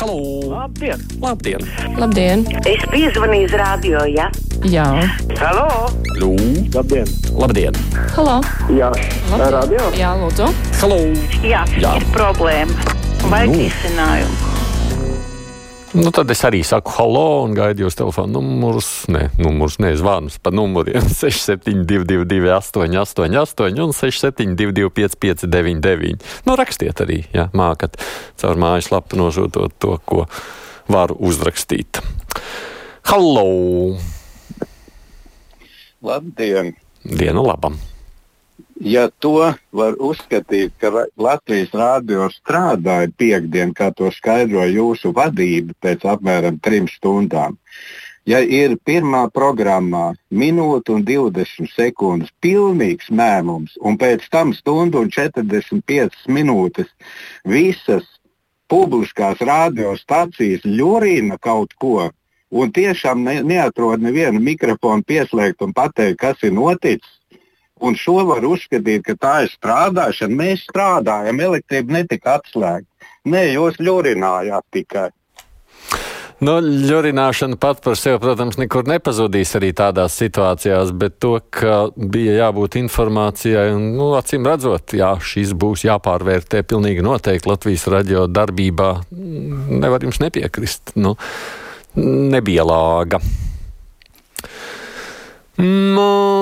Halo! Labdien! Labdien! Labdien! Es piezvanīju uz radio, ja? Jā, Halo! Lū! Labdien! Labdien! halo! Jā, Labdien. radio! Jā, lūdzu! Halo! Jā, Jā. ir problēma. Vajag Nu. risinājumu. Nu, tad es arī saku halo un gaidu jūs telefonu numurus. Nē, numurus nezvanus pa numuriem 6722, 888, un 672, 559, nu, rakstiet arī, ja mākat caur mājaslapu nožūtot to, ko varu uzrakstīt. Halo! Labdien! Dienu labam! Ja to var uzskatīt, ka Latvijas rādio strādāja piekdien, kā to skaidroja jūsu vadība pēc apmēram trim stundām, ja ir pirmā programmā minūte un 20 sekundes pilnīgs mēmums, un pēc tam stundu un 45 minūtes visas publiskās radiostacijas ļurina kaut ko, un tiešām ne, neatrod nevienu mikrofonu pieslēgt un pateikt, kas ir noticis. Un šo var uzskatīt, ka tā ir strādāšana. Mēs strādājam, elektrība netika atslēgta. Nē, jūs ļurinājāt tikai. Nu, ļurināšana pat par sevi, protams, nekur nepazudīs arī tādās situācijās, bet to, ka bija jābūt informācijai, un, nu, acīm redzot, jā, šis būs jāpārvērtē pilnīgi noteikti Latvijas radio darbībā, nevar jums nepiekrist. Nu, nebija lāga.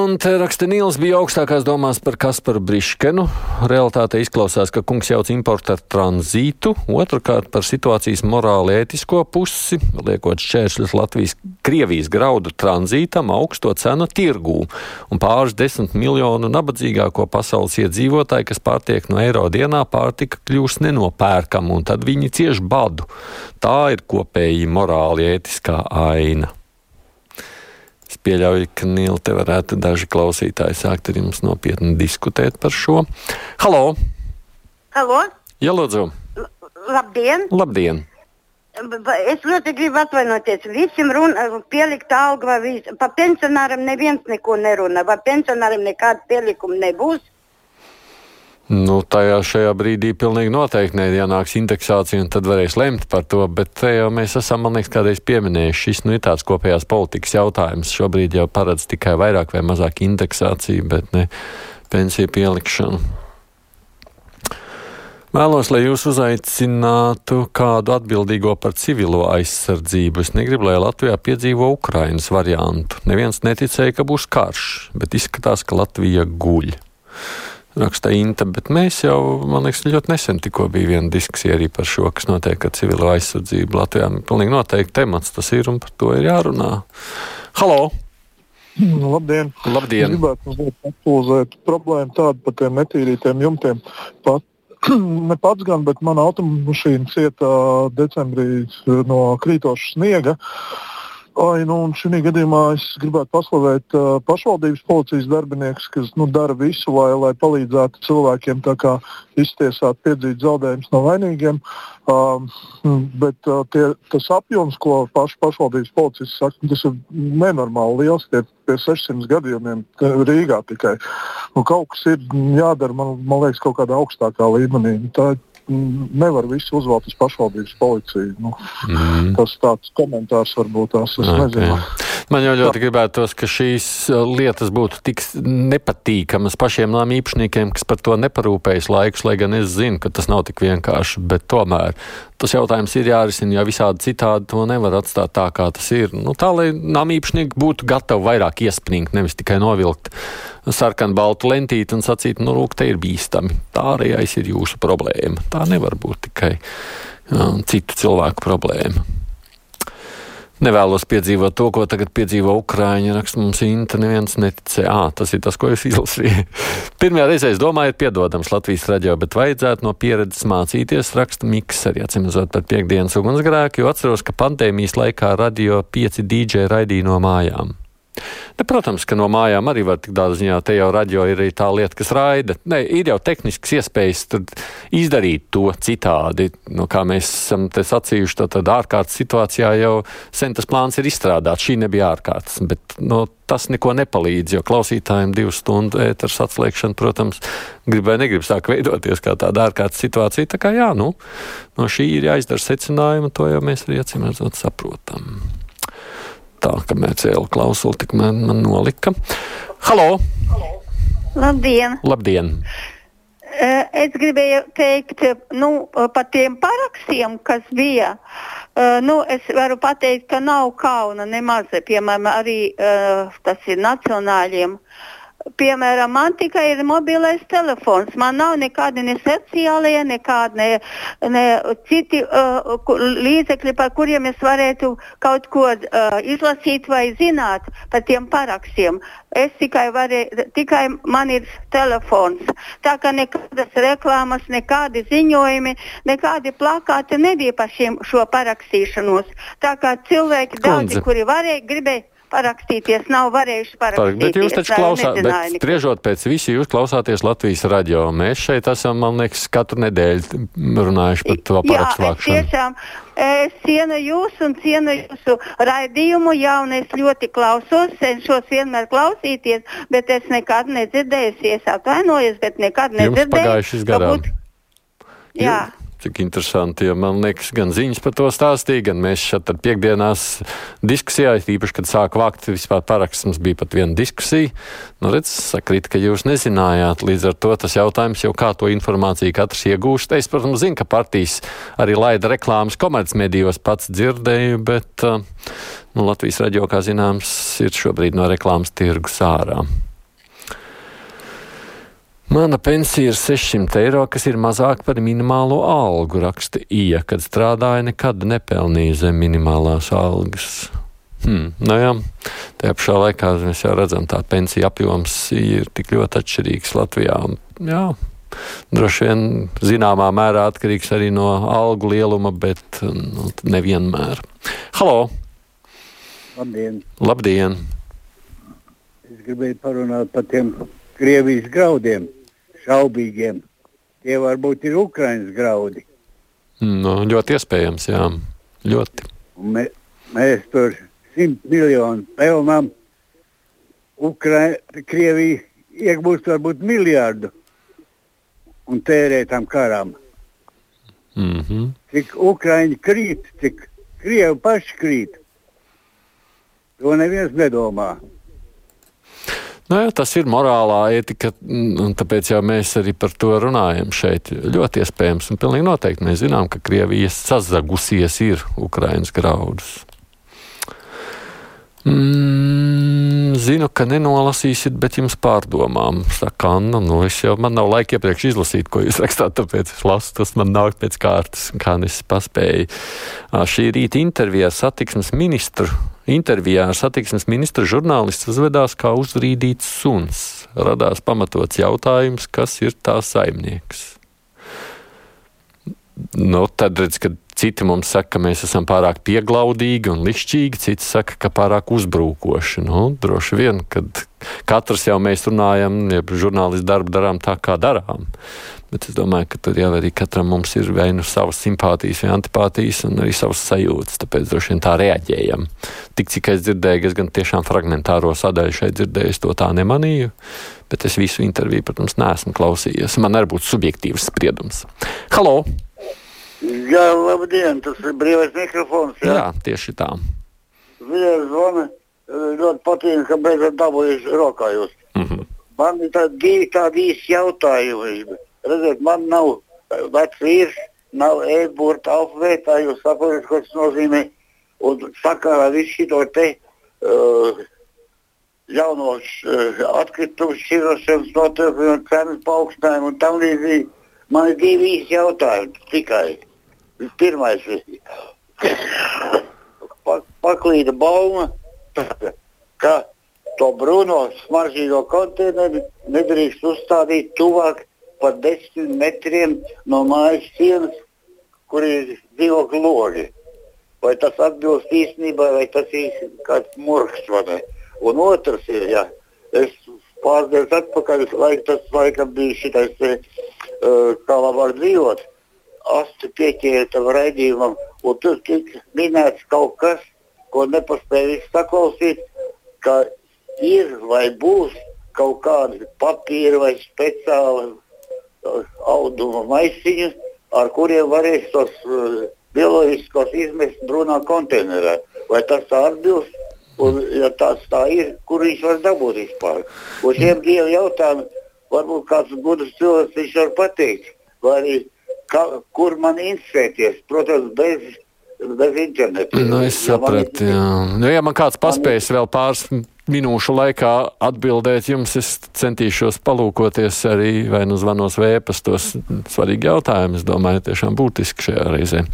Man te raksta Nīls bija augstākās domās par Kasparu Briškenu. Realtāte izklausās, ka kungs jauc importu ar tranzītu, otrkārt par situācijas morāli ētisko pusi, liekot šķēršļus Latvijas, Krievijas graudu tranzītam augsto cenu tirgū un pāris desmit miljonu nabadzīgāko pasaules iedzīvotāju, kas pārtiek no eiro dienā, pārtika kļūst nenopērkama un tad viņi cieš badu. Tā ir kopēji morāli ētiskā aina. Es pieļauju, ka Nīla te varētu daži klausītāji sākt ar jums nopietni diskutēt par šo. Halo! Halo? Jā, lūdzu! Labdien! Labdien! Es ļoti gribu atvainoties. Visiem runa, pielikt algu, vai vis, pa pensionāram neviens neko nerunā. Vai pensionāram nekāda pielikuma nebūs? Nu, tajā šajā brīdī pilnīgi noteikti neienāks indeksācija, un tad varēs lemt par to, bet te jau mēs esam, man liekas, kādreiz pieminējuši, šis nu ir tāds kopējās politikas jautājums. Šobrīd jau paredz tikai vairāk vai mazāk indeksāciju, bet ne pensiju pielikšanu. Vēlos, lai jūs uzaicinātu kādu atbildīgo par civilo aizsardzību. Es negribu, lai Latvijā piedzīvo Ukrainas variantu. Neviens neticēja, ka būs karš, bet izskatās, ka Latvija guļ. Raksta Inta, bet mēs jau, man liekas, ļoti nesen tikko bija viena diskusija arī par šo, kas notiek ar civilo aizsardzību Latvijā. Pilnīgi noteikti temats tas ir un par to ir jārunā. Halo! Nu, labdien! Labdien! Gribētu aktualizēt problēmu tādu par tiem netīrītiem jumtiem. Pat, ne pats gan, bet mana automašīna cieta decembrī no krītoša sniega. Ai, nu, un šī gadījumā es gribētu paslavēt uh, pašvaldības policijas darbiniekus, kas nu, dara visu, lai, lai palīdzētu cilvēkiem kā iztiesāt, piedzīt zaudējumus no vainīgiem. Um, bet uh, tie, tas apjoms, ko paš, pašvaldības policists saka, tas ir nenormāli liels. Tie pie 600 gadījumiem Rīgā tikai. Nu, kaut kas ir jādara, man, man liekas, kaut kādā augstākā līmenī. Tā nevar visu uzvelt uz pašvaldības policiju. Nu, Mm. tas tāds komentārs varbūt tās, es Ok. nezinu. Man jau ļoti gribētos, ka šīs uh, lietas būtu tik nepatīkamas pašiem nām īpašniekiem, kas par to neparūpējas laikus, lai gan es zinu, ka tas nav tik vienkārši, bet tomēr tas jautājums ir jārisina, jo visādi citādi to nevar atstāt tā, kā tas ir. Nu, tā, lai nām īpašnieki būtu gatavi vairāk iespringt, nevis tikai novilkt sarkanu baltu lentīti un sacīt, nu, lūk, te ir bīstami. Tā ārējais ir jūsu problēma. Tā nevar būt tikai uh, citu cilvēku problēma. Nevēlos piedzīvot to, ko tagad piedzīvo Ukrāņi. Raksta mums Inta, neviens neticēja. Ah, tas ir tas, ko es izlasīju. Pirmajā reizē es domāju, ir piedodams Latvijas raidījā, bet vajadzētu no pieredzes mācīties. Raksta Miks arī atcīmredzot par piekdienas ugunsgrēku, jo atceros, ka pandēmijas laikā radio 5 DJ raidīja no mājām. Ne, protams, ka no mājām arī var tik daudz ziņā. Te jau radio ir arī tā lieta, kas raida. Ne, ir jau tehnisks iespējas izdarīt to citādi. Nu, kā mēs esam te sacījuši, tad, tad ārkārtas situācijā jau sen tas plāns ir izstrādāts. Šī nebija ārkārtas, bet no, tas neko nepalīdz, jo klausītājiem divu stundu ēters atslēgšana, protams, grib vai negrib sāk veidoties kā tāda ārkārtas situācija. Tā kā jā, nu, no šī ir jāizdara secinājumi, to jau mēs arī acīm redzot saprotam tā, kamēr cēlu klausuli, tik man, man nolika. Halo! Labdien! Labdien! Es gribēju teikt nu, par tiem parakstiem, kas bija. Nu, es varu pateikt, ka nav kauna nemaz. Piemēram, arī tas ir nacionāļiem piemēram, man tikai ir mobilais telefons. Man nav nekādi ne sociālie, nekādi ne, ne citi uh, līdzekļi, par kuriem es varētu kaut ko uh, izlasīt vai zināt par tiem parakstiem. Es tikai varēju, tikai man ir telefons. Tā kā nekādas reklāmas, nekādi ziņojumi, nekādi plakāti nebija par šiem, šo parakstīšanos. Tā kā cilvēki daudzi, kuri varēja, gribēja parakstīties, nav varējuši parakstīties. Bet jūs taču klausāties, spriežot pēc visi, jūs klausāties Latvijas radio. Mēs šeit esam, man liekas, katru nedēļu runājuši par to parakstu vākšanu. Tiešām, es cienu jūs un cienu jūsu raidījumu, jā, un es ļoti klausos, cenšos vienmēr klausīties, bet es nekad nedzirdēju, es atvainojos, bet nekad nedzirdēju. Jums pagājušas gadām. Būt... Jā. Cik interesanti, jo man liekas, gan ziņas par to stāstīja, gan mēs šeit piekdienās diskusijā, īpaši, kad sāka vākt vispār paraksts, mums bija pat viena diskusija. Nu, redz, sakrīt, ka jūs nezinājāt, līdz ar to tas jautājums jau kā to informāciju katrs iegūst. Es, protams, zinu, ka partijas arī laida reklāmas komercmedijos pats dzirdēju, bet uh, nu, Latvijas radio, kā zināms, ir šobrīd no reklāmas tirgus ārā. Mana pensija ir 600 eiro, kas ir mazāk par minimālo algu, raksta Ija, kad strādāja, nekad nepelnīja zem minimālās algas. Hmm, nu jā, tajā pašā laikā mēs jau redzam, tā pensija apjoms ir tik ļoti atšķirīgs Latvijā. Jā, droši vien zināmā mērā atkarīgs arī no algu lieluma, bet nu, nevienmēr. Halo! Labdien! Labdien! Es gribēju parunāt par tiem Krievijas graudiem šaubīgiem. Tie varbūt ir Ukraiņas graudi. Nu, ļoti iespējams, jā. Ļoti. Mē, mēs tur simt miljonu pelnām. Ukraiņa, Krievija iegūst varbūt miljardu un tērē tam karam. Mm -hmm. Cik Ukraiņi krīt, cik Krievi paši krīt. To neviens nedomā. Nu, jā, tas ir morālā etika, un tāpēc jau mēs arī par to runājam šeit. Ļoti iespējams, un pilnīgi noteikti mēs zinām, ka Krievija sazagusies ir Ukrainas graudus. Mm, zinu, ka nenolasīsiet, bet jums pārdomām. Saka, Anna, nu es jau man nav laika iepriekš izlasīt, ko jūs rakstāt, tāpēc es lasu, tas man nāk pēc kārtas, kā es paspēju. Šī rīta intervijā satiksmes ministru Intervijā ar satiksmes ministru žurnālists uzvedās kā uzrīdīts suns. Radās pamatots jautājums, kas ir tā saimnieks. Nu, tad redz, ka citi mums saka, ka mēs esam pārāk pieglaudīgi un lišķīgi, citi saka, ka pārāk uzbrukoši. Nu, droši vien, kad katrs jau mēs runājam, ja žurnālisti darbu darām tā, kā darām. Bet es domāju, ka tur jau arī katram mums ir vai nu savas simpātijas, vai antipātijas, un arī savas sajūtas. Tāpēc droši vien tā reaģējam. Tik cik es dzirdēju, es gan tiešām fragmentāro sadaļu šeit dzirdēju, es to tā nemanīju. Bet es visu interviju, protams, neesmu klausījies. Man arī būtu subjektīvs spriedums. Halo! Jā, labdien, tas ir brīvais mikrofons. Jā, jā tieši tā. Viens zvana, ļoti patīk, ka beidzot dabūjuši rokā jūs. Mm -hmm. Man ir tādi divi tādi īsi jautājumi redziet, man nav vecs vīrs, nav e-burta alfabētā, jūs saprotat, ko tas nozīmē. Un sakarā visu šo te uh, jaunos uh, atkritumu šķirošanas notiekumu, cenas paaugstinājumu un tam līdzīgi. Man ir divi īsi jautājumi tikai. Pirmais, pa, paklīda bauma, ka to brūno smaržīgo konteineru nedrīkst uzstādīt tuvāk pa desmit metriem no mājas sienas, kur ir dzīvokļu logi. Vai tas atbilst īstenībai, vai tas ir kāds murgs? Un otrs ir, ja es pāris dienas atpakaļ, laik, tas laikam bija šitais, uh, kā labāk dzīvot, asti pieķēra tam raidījumam, un tur tika minēts kaut kas, ko nepaspēja viss saklausīt, ka ir vai būs kaut kādi papīri vai speciāli uh, auduma maisiņi, ar kuriem varēs tos uh, bioloģiskos izmest brūnā konteinerā. Vai tas tā atbilst? Un, ja tas tā ir, kur viņš var dabūt vispār? Uz šiem diviem jautājumiem varbūt kāds gudrs cilvēks viņš var pateikt. Vai arī kā, kur man insēties? Protams, bez, bez interneta. Nu, es sapratu, ja man, jā. Nu, ja man kāds paspējas vēl pāris minūšu laikā atbildēt jums, es centīšos palūkoties arī vai nu zvanos vēpas tos svarīgi jautājumi. Es domāju, tiešām būtiski šajā reizē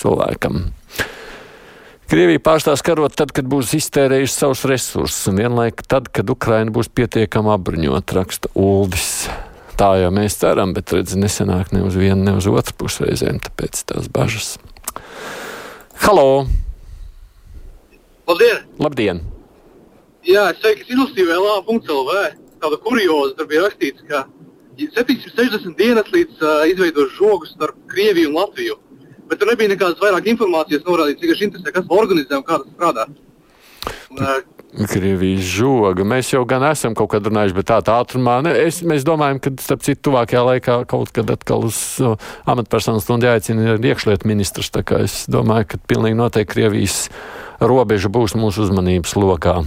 cilvēkam. Krievija pārstās karot tad, kad būs iztērējusi savus resursus, un vienlaik tad, kad Ukraina būs pietiekami apbruņot, raksta Uldis. Tā jau mēs ceram, bet redz, nesenāk ne uz vienu, ne uz otru pusi reizēm, tāpēc tās bažas. Halo! Labdien! Labdien! Jā, es sveiki, es ilustrīju LA.CLV. Tāda kurioza tur bija rakstīts, ka 760 dienas līdz uh, izveidot žogu starp Krieviju un Latviju. Bet tur nebija nekādas vairāk informācijas norādīts, cik interesē, kas organizē un kā tas strādā. Un, uh, Krievijas žoga. Mēs jau gan esam kaut kad runājuši, bet tādā ātrumā. Ne, es, mēs domājam, ka, starp citu, tuvākajā laikā kaut kad atkal uz uh, amatpersonu stundu jāicina iekšlietu ministrs. Tā kā es domāju, ka pilnīgi noteikti Krievijas robeža būs mūsu uzmanības lokā.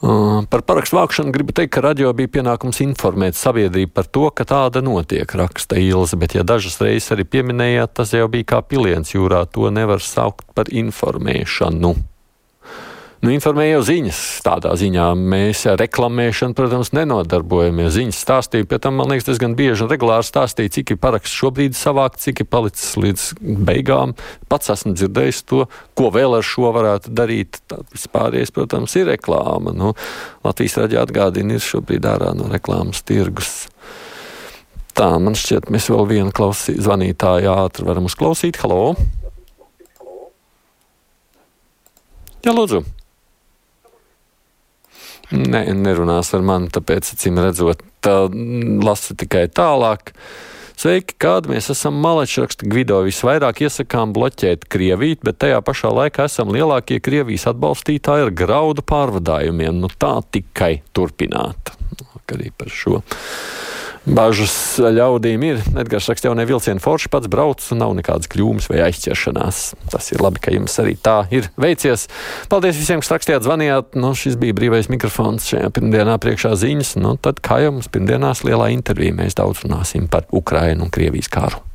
Uh, par parakstu vākšanu gribu teikt, ka radio bija pienākums informēt sabiedrību par to, ka tāda notiek, raksta Ilze, bet ja dažas reizes arī pieminējāt, tas jau bija kā piliens jūrā, to nevar saukt par informēšanu. Nu, informēja jau ziņas. Tādā ziņā mēs ar reklamēšanu, protams, nenodarbojamies. Ziņas stāstīja, pie tam, man liekas, diezgan bieži un regulāri stāstīja, cik ir paraksts šobrīd savākt, cik ir palicis līdz beigām. Pats esmu dzirdējis to, ko vēl ar šo varētu darīt. Vispārējais, protams, ir reklāma. Nu, Latvijas raidījā atgādina, ir šobrīd ārā no reklāmas tirgus. Tā, man šķiet, mēs vēl vienu klausī, zvanītāju ātri varam uzklausīt. Halo! Jā, lūdzu! Ne, nerunās ar mani, tāpēc, acīm redzot, tā, lasu tikai tālāk. Sveiki, kāda mēs esam maleči, raksta Gvido. Visvairāk iesakām bloķēt Krieviju, bet tajā pašā laikā esam lielākie Krievijas atbalstītāji ar graudu pārvadājumiem. Nu tā tikai turpināt. Arī par šo. Bažas ļaudīm ir. Edgars raksta, jaunie vilcieni forši pats brauc un nav nekādas kļūmes vai aizķeršanās. Tas ir labi, ka jums arī tā ir veicies. Paldies visiem, kas rakstījāt, zvanījāt. Nu, šis bija brīvais mikrofons šajā pirmdienā priekšā ziņas. Nu, tad, kā jau mums pirmdienās lielā intervijā, mēs daudz runāsim par Ukrainu un Krievijas kāru.